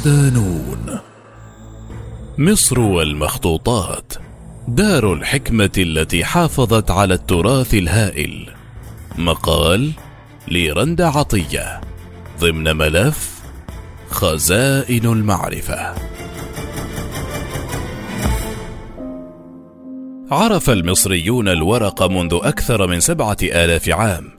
صدانون مصر والمخطوطات. دار الحكمة التي حافظت على التراث الهائل. مقال لرند عطية. ضمن ملف خزائن المعرفة. عرف المصريون الورق منذ أكثر من سبعة آلاف عام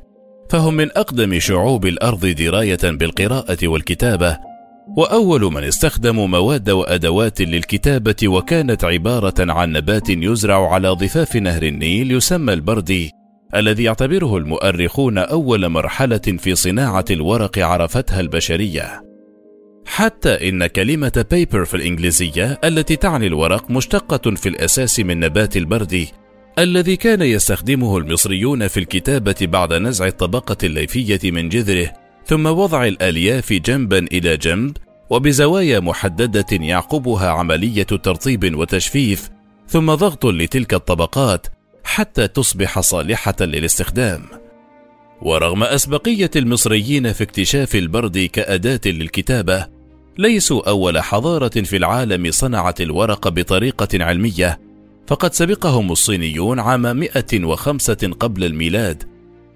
فهم من أقدم شعوب الأرض دراية بالقراءة والكتابة وأول من استخدموا مواد وأدوات للكتابة وكانت عبارة عن نبات يزرع على ضفاف نهر النيل يسمى البردي الذي يعتبره المؤرخون أول مرحلة في صناعة الورق عرفتها البشرية. حتى إن كلمة بيبر في الإنجليزية التي تعني الورق مشتقة في الأساس من نبات البردي الذي كان يستخدمه المصريون في الكتابة بعد نزع الطبقة الليفية من جذره ثم وضع الالياف جنبا إلى جنب وبزوايا محددة يعقبها عملية ترطيب وتجفيف ثم ضغط لتلك الطبقات حتى تصبح صالحة للاستخدام. ورغم أسبقية المصريين في اكتشاف البرد كأداة للكتابة ليسوا أول حضارة في العالم صنعت الورق بطريقة علمية فقد سبقهم الصينيون عام 105 قبل الميلاد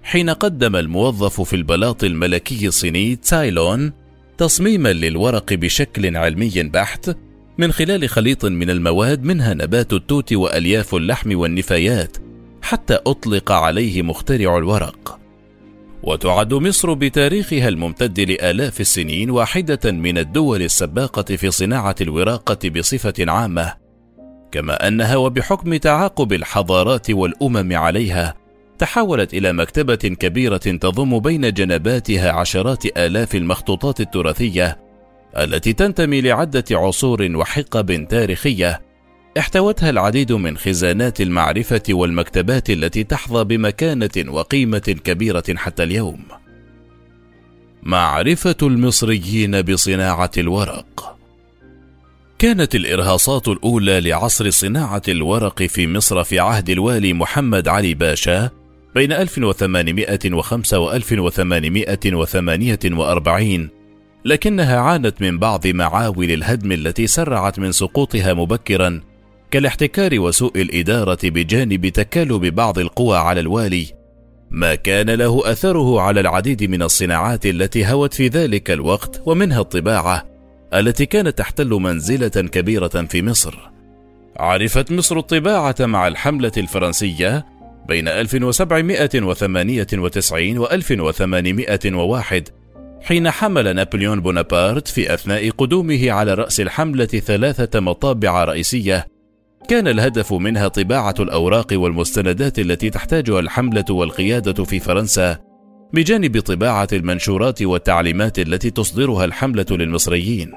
حين قدم الموظف في البلاط الملكي الصيني تايلون تصميما للورق بشكل علمي بحت من خلال خليط من المواد منها نبات التوت وألياف اللحم والنفايات حتى أطلق عليه مخترع الورق. وتعد مصر بتاريخها الممتد لآلاف السنين واحدة من الدول السباقة في صناعة الوراقة بصفة عامة كما أنها وبحكم تعاقب الحضارات والأمم عليها تحولت إلى مكتبة كبيرة تضم بين جنباتها عشرات آلاف المخطوطات التراثية التي تنتمي لعدة عصور وحقب تاريخية. احتوتها العديد من خزانات المعرفة والمكتبات التي تحظى بمكانة وقيمة كبيرة حتى اليوم. معرفة المصريين بصناعة الورق. كانت الإرهاصات الأولى لعصر صناعة الورق في مصر في عهد الوالي محمد علي باشا بين 1805 و 1848 لكنها عانت من بعض معاول الهدم التي سرعت من سقوطها مبكرا كالاحتكار وسوء الإدارة بجانب تكالب بعض القوى على الوالي. ما كان له أثره على العديد من الصناعات التي هوت في ذلك الوقت ومنها الطباعة التي كانت تحتل منزلة كبيرة في مصر. عرفت مصر الطباعة مع الحملة الفرنسية بين 1798 و 1801 حين حمل نابليون بونابرت في أثناء قدومه على رأس الحملة ثلاثة مطابع رئيسية. كان الهدف منها طباعة الأوراق والمستندات التي تحتاجها الحملة والقيادة في فرنسا بجانب طباعة المنشورات والتعليمات التي تصدرها الحملة للمصريين.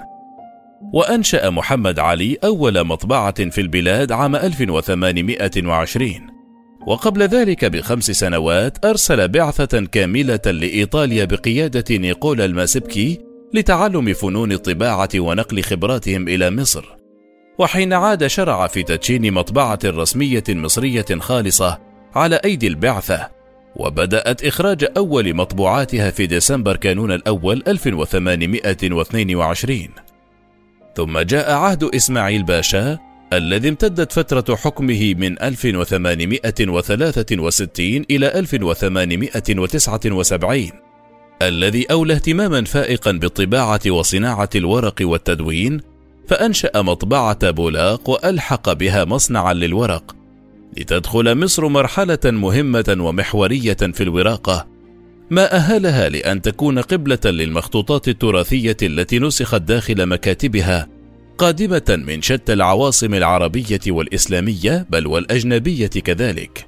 وأنشأ محمد علي أول مطبعة في البلاد عام 1820 وقبل ذلك بخمس سنوات أرسل بعثة كاملة لإيطاليا بقيادة نيقولا الماسبكي لتعلم فنون الطباعة ونقل خبراتهم إلى مصر. وحين عاد شرع في تدشين مطبعة رسمية مصرية خالصة على أيدي البعثة، وبدأت إخراج أول مطبوعاتها في ديسمبر كانون الأول 1822. ثم جاء عهد إسماعيل باشا الذي امتدت فترة حكمه من 1863 إلى 1879 الذي أولى اهتماما فائقا بالطباعة وصناعة الورق والتدوين فأنشأ مطبعة بولاق وألحق بها مصنعا للورق لتدخل مصر مرحلة مهمة ومحورية في الوراقة ما أهلها لأن تكون قبلة للمخطوطات التراثية التي نسخت داخل مكاتبها قادمة من شتى العواصم العربية والإسلامية بل والأجنبية كذلك.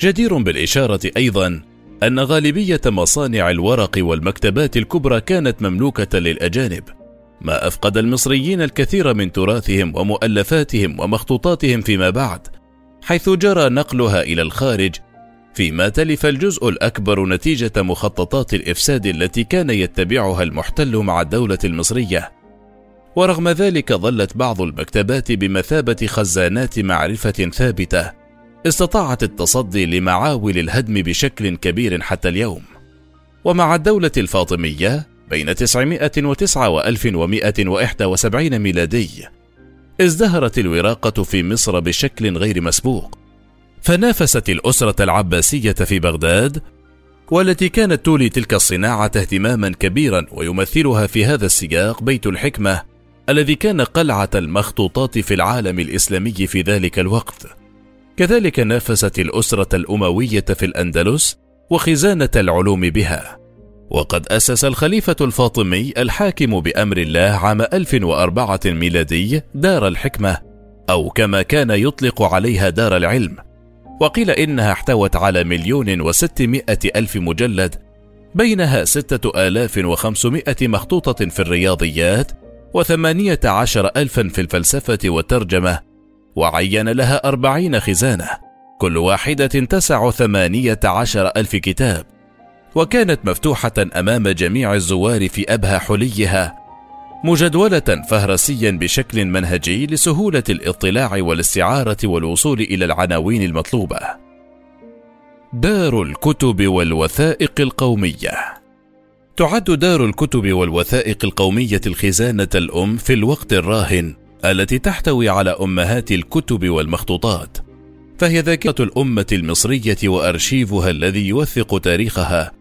جدير بالإشارة أيضا أن غالبية مصانع الورق والمكتبات الكبرى كانت مملوكة للأجانب، ما أفقد المصريين الكثير من تراثهم ومؤلفاتهم ومخطوطاتهم فيما بعد، حيث جرى نقلها إلى الخارج فيما تلف الجزء الأكبر نتيجة مخططات الإفساد التي كان يتبعها المحتل مع الدولة المصرية ورغم ذلك ظلت بعض المكتبات بمثابة خزانات معرفة ثابتة. استطاعت التصدي لمعاول الهدم بشكل كبير حتى اليوم. ومع الدولة الفاطمية بين 909 و 1171 ميلادي ازدهرت الوراقة في مصر بشكل غير مسبوق. فنافست الأسرة العباسية في بغداد والتي كانت تولي تلك الصناعة اهتماما كبيرا ويمثلها في هذا السياق بيت الحكمة الذي كان قلعة المخطوطات في العالم الإسلامي في ذلك الوقت. كذلك نافست الأسرة الأموية في الأندلس وخزانة العلوم بها. وقد أسس الخليفة الفاطمي الحاكم بأمر الله عام 1004 ميلادي دار الحكمة أو كما كان يطلق عليها دار العلم. وقيل إنها احتوت على مليون وستمائة ألف مجلد بينها ستة آلاف وخمسمائة مخطوطة في الرياضيات وثمانية عشر ألفا في الفلسفة والترجمة وعين لها أربعين خزانة. كل واحدة تسع ثمانية عشر ألف كتاب. وكانت مفتوحة أمام جميع الزوار في أبهى حليها مجدولة فهرسيا بشكل منهجي لسهولة الاطلاع والاستعارة والوصول إلى العناوين المطلوبة. دار الكتب والوثائق القومية. تعد دار الكتب والوثائق القومية الخزانة الأم في الوقت الراهن التي تحتوي على أمهات الكتب والمخطوطات، فهي ذاكرة الأمة المصرية وأرشيفها الذي يوثق تاريخها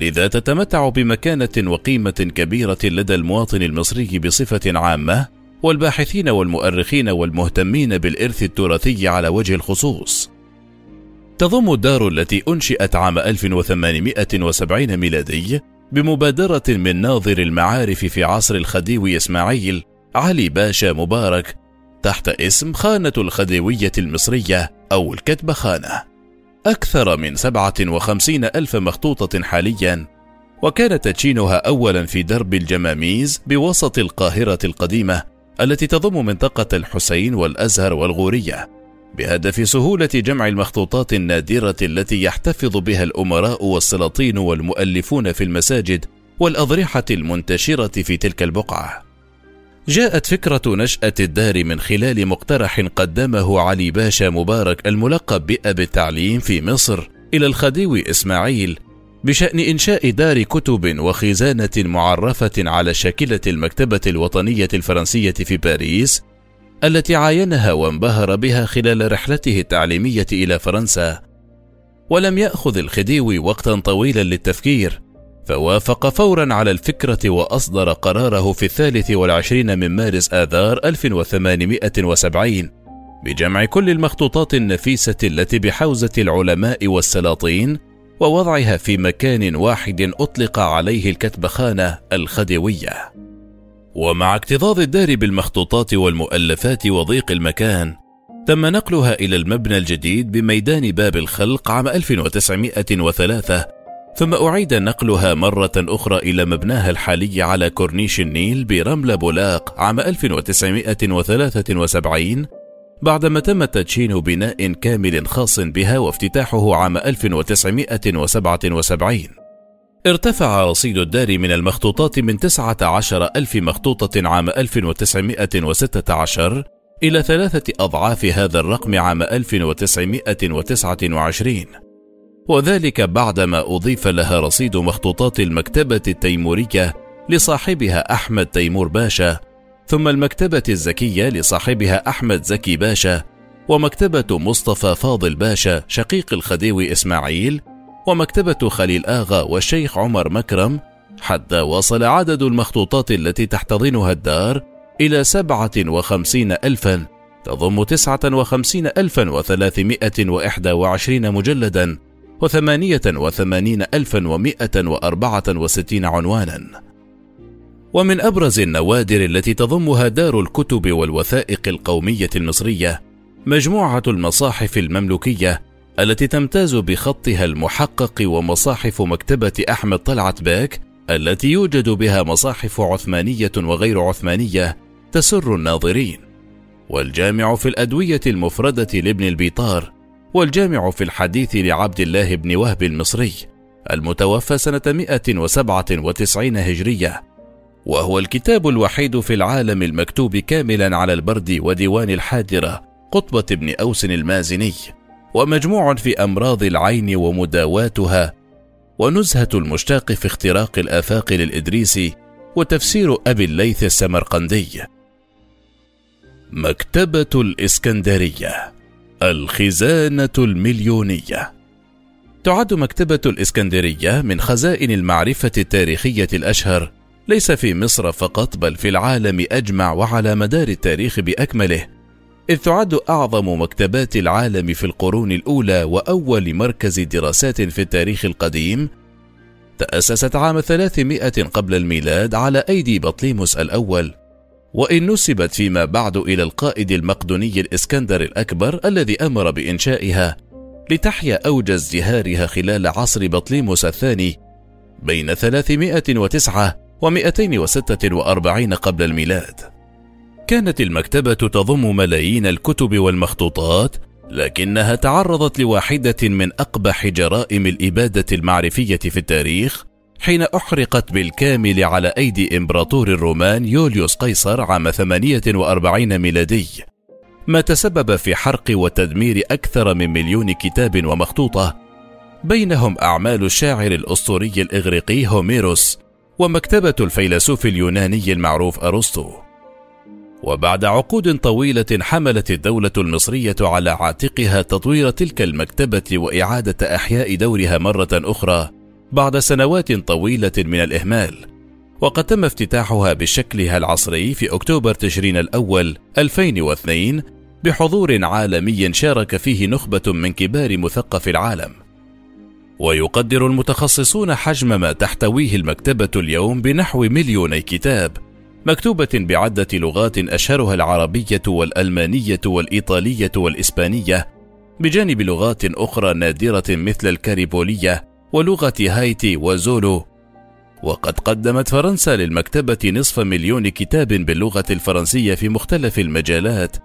لذا تتمتع بمكانة وقيمة كبيرة لدى المواطن المصري بصفة عامة والباحثين والمؤرخين والمهتمين بالإرث التراثي على وجه الخصوص. تضم الدار التي أنشئت عام 1870 ميلادي بمبادرة من ناظر المعارف في عصر الخديوي إسماعيل علي باشا مبارك تحت اسم خانة الخديوية المصرية أو الكتب خانة. أكثر من 57 ألف مخطوطة حاليا وكان تدشينها أولا في درب الجماميز بوسط القاهرة القديمة التي تضم منطقة الحسين والأزهر والغورية بهدف سهولة جمع المخطوطات النادرة التي يحتفظ بها الأمراء والسلاطين والمؤلفون في المساجد والأضرحة المنتشرة في تلك البقعة. جاءت فكرة نشأة الدار من خلال مقترح قدمه علي باشا مبارك الملقب بأب التعليم في مصر إلى الخديوي إسماعيل بشأن إنشاء دار كتب وخزانة معرفة على شاكلة المكتبة الوطنية الفرنسية في باريس التي عاينها وانبهر بها خلال رحلته التعليمية إلى فرنسا ولم يأخذ الخديوي وقتا طويلا للتفكير فوافق فورا على الفكرة وأصدر قراره في الثالث والعشرين من مارس آذار 1870 بجمع كل المخطوطات النفيسة التي بحوزة العلماء والسلاطين ووضعها في مكان واحد أطلق عليه الكتبخانة الخديوية. ومع اكتظاظ الدار بالمخطوطات والمؤلفات وضيق المكان، تم نقلها إلى المبنى الجديد بميدان باب الخلق عام 1903 ثم أعيد نقلها مرة أخرى إلى مبناها الحالي على كورنيش النيل برمل بولاق عام 1973 بعدما تم تدشين بناء كامل خاص بها وافتتاحه عام 1977 ارتفع رصيد الدار من المخطوطات من 19 ألف مخطوطة عام 1916 إلى ثلاثة أضعاف هذا الرقم عام 1929 وذلك بعدما أضيف لها رصيد مخطوطات المكتبة التيمورية لصاحبها أحمد تيمور باشا ثم المكتبة الزكية لصاحبها أحمد زكي باشا ومكتبة مصطفى فاضل باشا شقيق الخديوي إسماعيل ومكتبة خليل آغا والشيخ عمر مكرم حتى وصل عدد المخطوطات التي تحتضنها الدار إلى سبعة وخمسين ألفا تضم تسعة وخمسين ألفا وثلاثمائة وإحدى وعشرين مجلدا وثمانية وثمانين ألفا ومائة وأربعة وستين عنوانا. ومن أبرز النوادر التي تضمها دار الكتب والوثائق القومية المصرية مجموعة المصاحف المملوكية التي تمتاز بخطها المحقق ومصاحف مكتبة أحمد طلعت باك التي يوجد بها مصاحف عثمانية وغير عثمانية تسر الناظرين. والجامع في الأدوية المفردة لابن البيطار والجامع في الحديث لعبد الله بن وهب المصري المتوفى سنة 197 هجرية. وهو الكتاب الوحيد في العالم المكتوب كاملا على البرد وديوان الحادرة قطبة بن أوس المازني. ومجموع في أمراض العين ومداواتها ونزهة المشتاق في اختراق الآفاق للإدريسي وتفسير أبي الليث السمرقندي. مكتبة الإسكندرية الخزانة المليونية. تعد مكتبة الإسكندرية من خزائن المعرفة التاريخية الأشهر ليس في مصر فقط بل في العالم أجمع وعلى مدار التاريخ بأكمله. إذ تعد أعظم مكتبات العالم في القرون الأولى وأول مركز دراسات في التاريخ القديم تأسست عام 300 قبل الميلاد على أيدي بطليموس الأول وإن نسبت فيما بعد إلى القائد المقدوني الإسكندر الأكبر الذي أمر بإنشائها لتحيا أوج ازدهارها خلال عصر بطليموس الثاني بين 309 و 246 قبل الميلاد. كانت المكتبة تضم ملايين الكتب والمخطوطات، لكنها تعرضت لواحدة من أقبح جرائم الإبادة المعرفية في التاريخ، حين أحرقت بالكامل على أيدي إمبراطور الرومان يوليوس قيصر عام 48 ميلادي. ما تسبب في حرق وتدمير أكثر من مليون كتاب ومخطوطة بينهم أعمال الشاعر الأسطوري الإغريقي هوميروس ومكتبة الفيلسوف اليوناني المعروف أرسطو وبعد عقود طويلة حملت الدولة المصرية على عاتقها تطوير تلك المكتبة وإعادة أحياء دورها مرة أخرى بعد سنوات طويلة من الإهمال وقد تم افتتاحها بشكلها العصري في أكتوبر تشرين الأول 2002 بحضور عالمي شارك فيه نخبة من كبار مثقف العالم. ويقدر المتخصصون حجم ما تحتويه المكتبة اليوم بنحو مليوني كتاب، مكتوبة بعدة لغات أشهرها العربية والألمانية والإيطالية والإسبانية، بجانب لغات أخرى نادرة مثل الكاريبولية ولغة هايتي وزولو. وقد قدمت فرنسا للمكتبة نصف مليون كتاب باللغة الفرنسية في مختلف المجالات،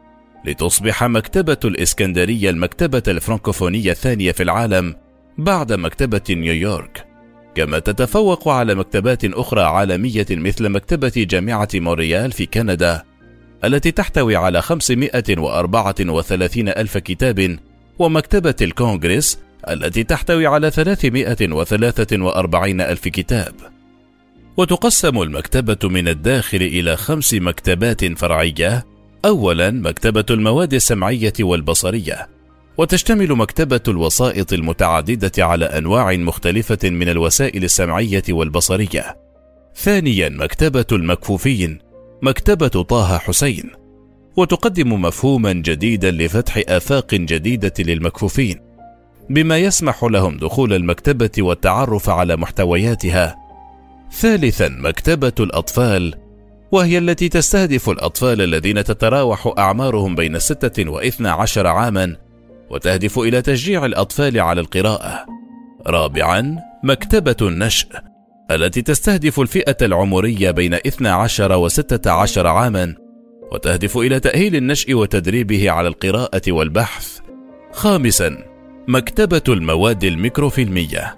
لتصبح مكتبة الإسكندرية المكتبة الفرنكوفونية الثانية في العالم بعد مكتبة نيويورك كما تتفوق على مكتبات أخرى عالمية مثل مكتبة جامعة مونريال في كندا التي تحتوي على 534 ألف كتاب ومكتبة الكونغرس التي تحتوي على 343 ألف كتاب. وتقسم المكتبة من الداخل إلى خمس مكتبات فرعية أولا مكتبة المواد السمعية والبصرية. وتشتمل مكتبة الوسائط المتعددة على أنواع مختلفة من الوسائل السمعية والبصرية. ثانيا مكتبة المكفوفين مكتبة طه حسين. وتقدم مفهوما جديدا لفتح آفاق جديدة للمكفوفين بما يسمح لهم دخول المكتبة والتعرف على محتوياتها. ثالثا مكتبة الأطفال وهي التي تستهدف الأطفال الذين تتراوح أعمارهم بين ستة وإثنى عشر عاما وتهدف إلى تشجيع الأطفال على القراءة رابعا مكتبة النشء التي تستهدف الفئة العمرية بين 12 و 16 عاما وتهدف إلى تأهيل النشء وتدريبه على القراءة والبحث خامسا مكتبة المواد الميكروفيلمية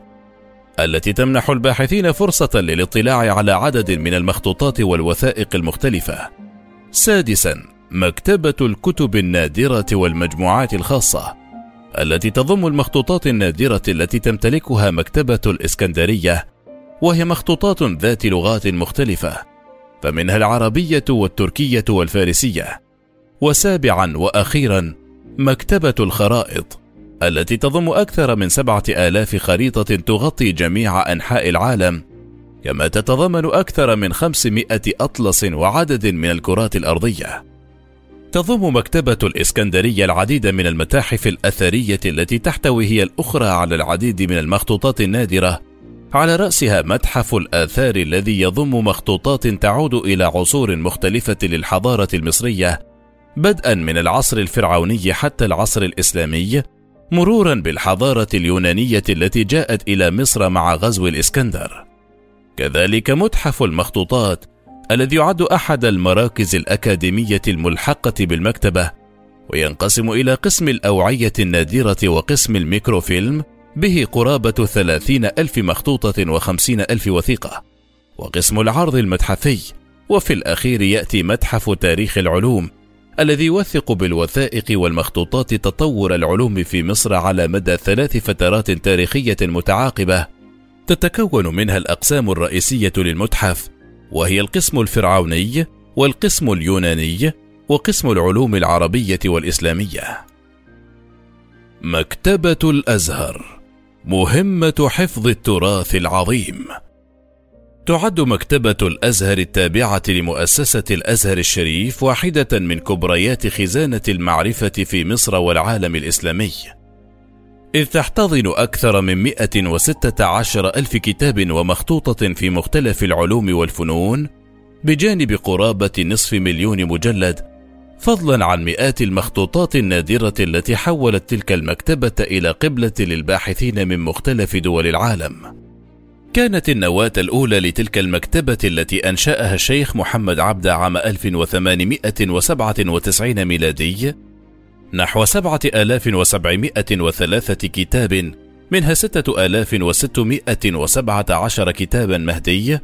التي تمنح الباحثين فرصة للاطلاع على عدد من المخطوطات والوثائق المختلفة. سادسا مكتبة الكتب النادرة والمجموعات الخاصة التي تضم المخطوطات النادرة التي تمتلكها مكتبة الإسكندرية وهي مخطوطات ذات لغات مختلفة فمنها العربية والتركية والفارسية. وسابعا وأخيرا مكتبة الخرائط التي تضم أكثر من سبعة آلاف خريطة تغطي جميع أنحاء العالم كما تتضمن أكثر من خمسمائة أطلس وعدد من الكرات الأرضية تضم مكتبة الإسكندرية العديد من المتاحف الأثرية التي تحتوي هي الأخرى على العديد من المخطوطات النادرة. على رأسها متحف الآثار الذي يضم مخطوطات تعود إلى عصور مختلفة للحضارة المصرية. بدءا من العصر الفرعوني حتى العصر الإسلامي مرورا بالحضارة اليونانية التي جاءت إلى مصر مع غزو الإسكندر. كذلك متحف المخطوطات الذي يعد أحد المراكز الأكاديمية الملحقة بالمكتبة وينقسم إلى قسم الأوعية النادرة وقسم الميكروفيلم به قرابة ثلاثين ألف مخطوطة وخمسين ألف وثيقة. وقسم العرض المتحفي وفي الأخير يأتي متحف تاريخ العلوم الذي يوثق بالوثائق والمخطوطات تطور العلوم في مصر على مدى ثلاث فترات تاريخية متعاقبة. تتكون منها الأقسام الرئيسية للمتحف وهي القسم الفرعوني والقسم اليوناني وقسم العلوم العربية والإسلامية. مكتبة الأزهر مهمة حفظ التراث العظيم. تعد مكتبة الأزهر التابعة لمؤسسة الأزهر الشريف واحدة من كبريات خزانة المعرفة في مصر والعالم الإسلامي. إذ تحتضن أكثر من 116 ألف كتاب ومخطوطة في مختلف العلوم والفنون بجانب قرابة نصف مليون مجلد فضلا عن مئات المخطوطات النادرة التي حولت تلك المكتبة إلى قبلة للباحثين من مختلف دول العالم. كانت النواة الأولى لتلك المكتبة التي أنشأها الشيخ محمد عبده عام 1897 ميلادي نحو سبعة آلاف وسبعمائة وثلاثة كتاب منها ستة آلاف وستمائة وسبعة عشر كتابا مهدي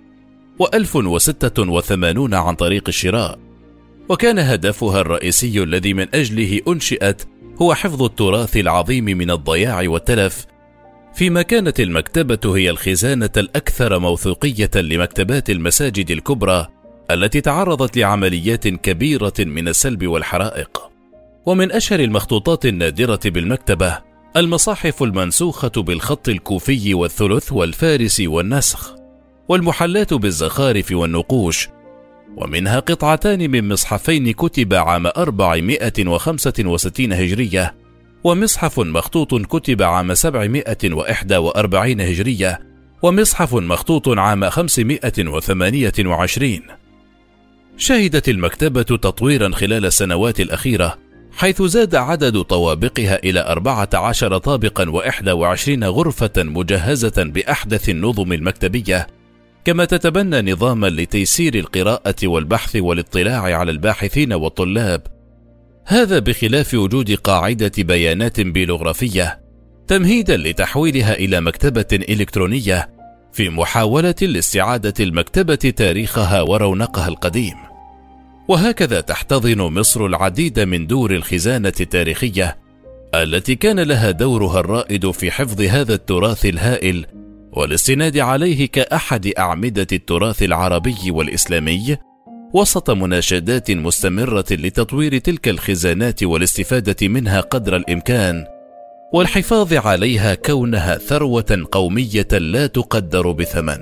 وألف وستة وثمانون عن طريق الشراء. وكان هدفها الرئيسي الذي من أجله أنشئت هو حفظ التراث العظيم من الضياع والتلف. فيما كانت المكتبة هي الخزانة الأكثر موثوقية لمكتبات المساجد الكبرى التي تعرضت لعمليات كبيرة من السلب والحرائق. ومن أشهر المخطوطات النادرة بالمكتبة المصاحف المنسوخة بالخط الكوفي والثلث والفارسي والنسخ والمحلات بالزخارف والنقوش ومنها قطعتان من مصحفين كتب عام 465 هجرية ومصحف مخطوط كتب عام 741 هجرية ومصحف مخطوط عام 528 شهدت المكتبة تطويرا خلال السنوات الأخيرة حيث زاد عدد طوابقها إلى أربعة عشر طابقا وإحدى وعشرين غرفة مجهزة بأحدث النظم المكتبية كما تتبنى نظاما لتيسير القراءة والبحث والاطلاع على الباحثين والطلاب. هذا بخلاف وجود قاعدة بيانات بيلوغرافية تمهيدا لتحويلها إلى مكتبة إلكترونية في محاولة لاستعادة المكتبة تاريخها ورونقها القديم. وهكذا تحتضن مصر العديد من دور الخزانة التاريخية التي كان لها دورها الرائد في حفظ هذا التراث الهائل والاستناد عليه كأحد أعمدة التراث العربي والإسلامي وسط مناشدات مستمرة لتطوير تلك الخزانات والاستفادة منها قدر الإمكان والحفاظ عليها كونها ثروة قومية لا تقدر بثمن.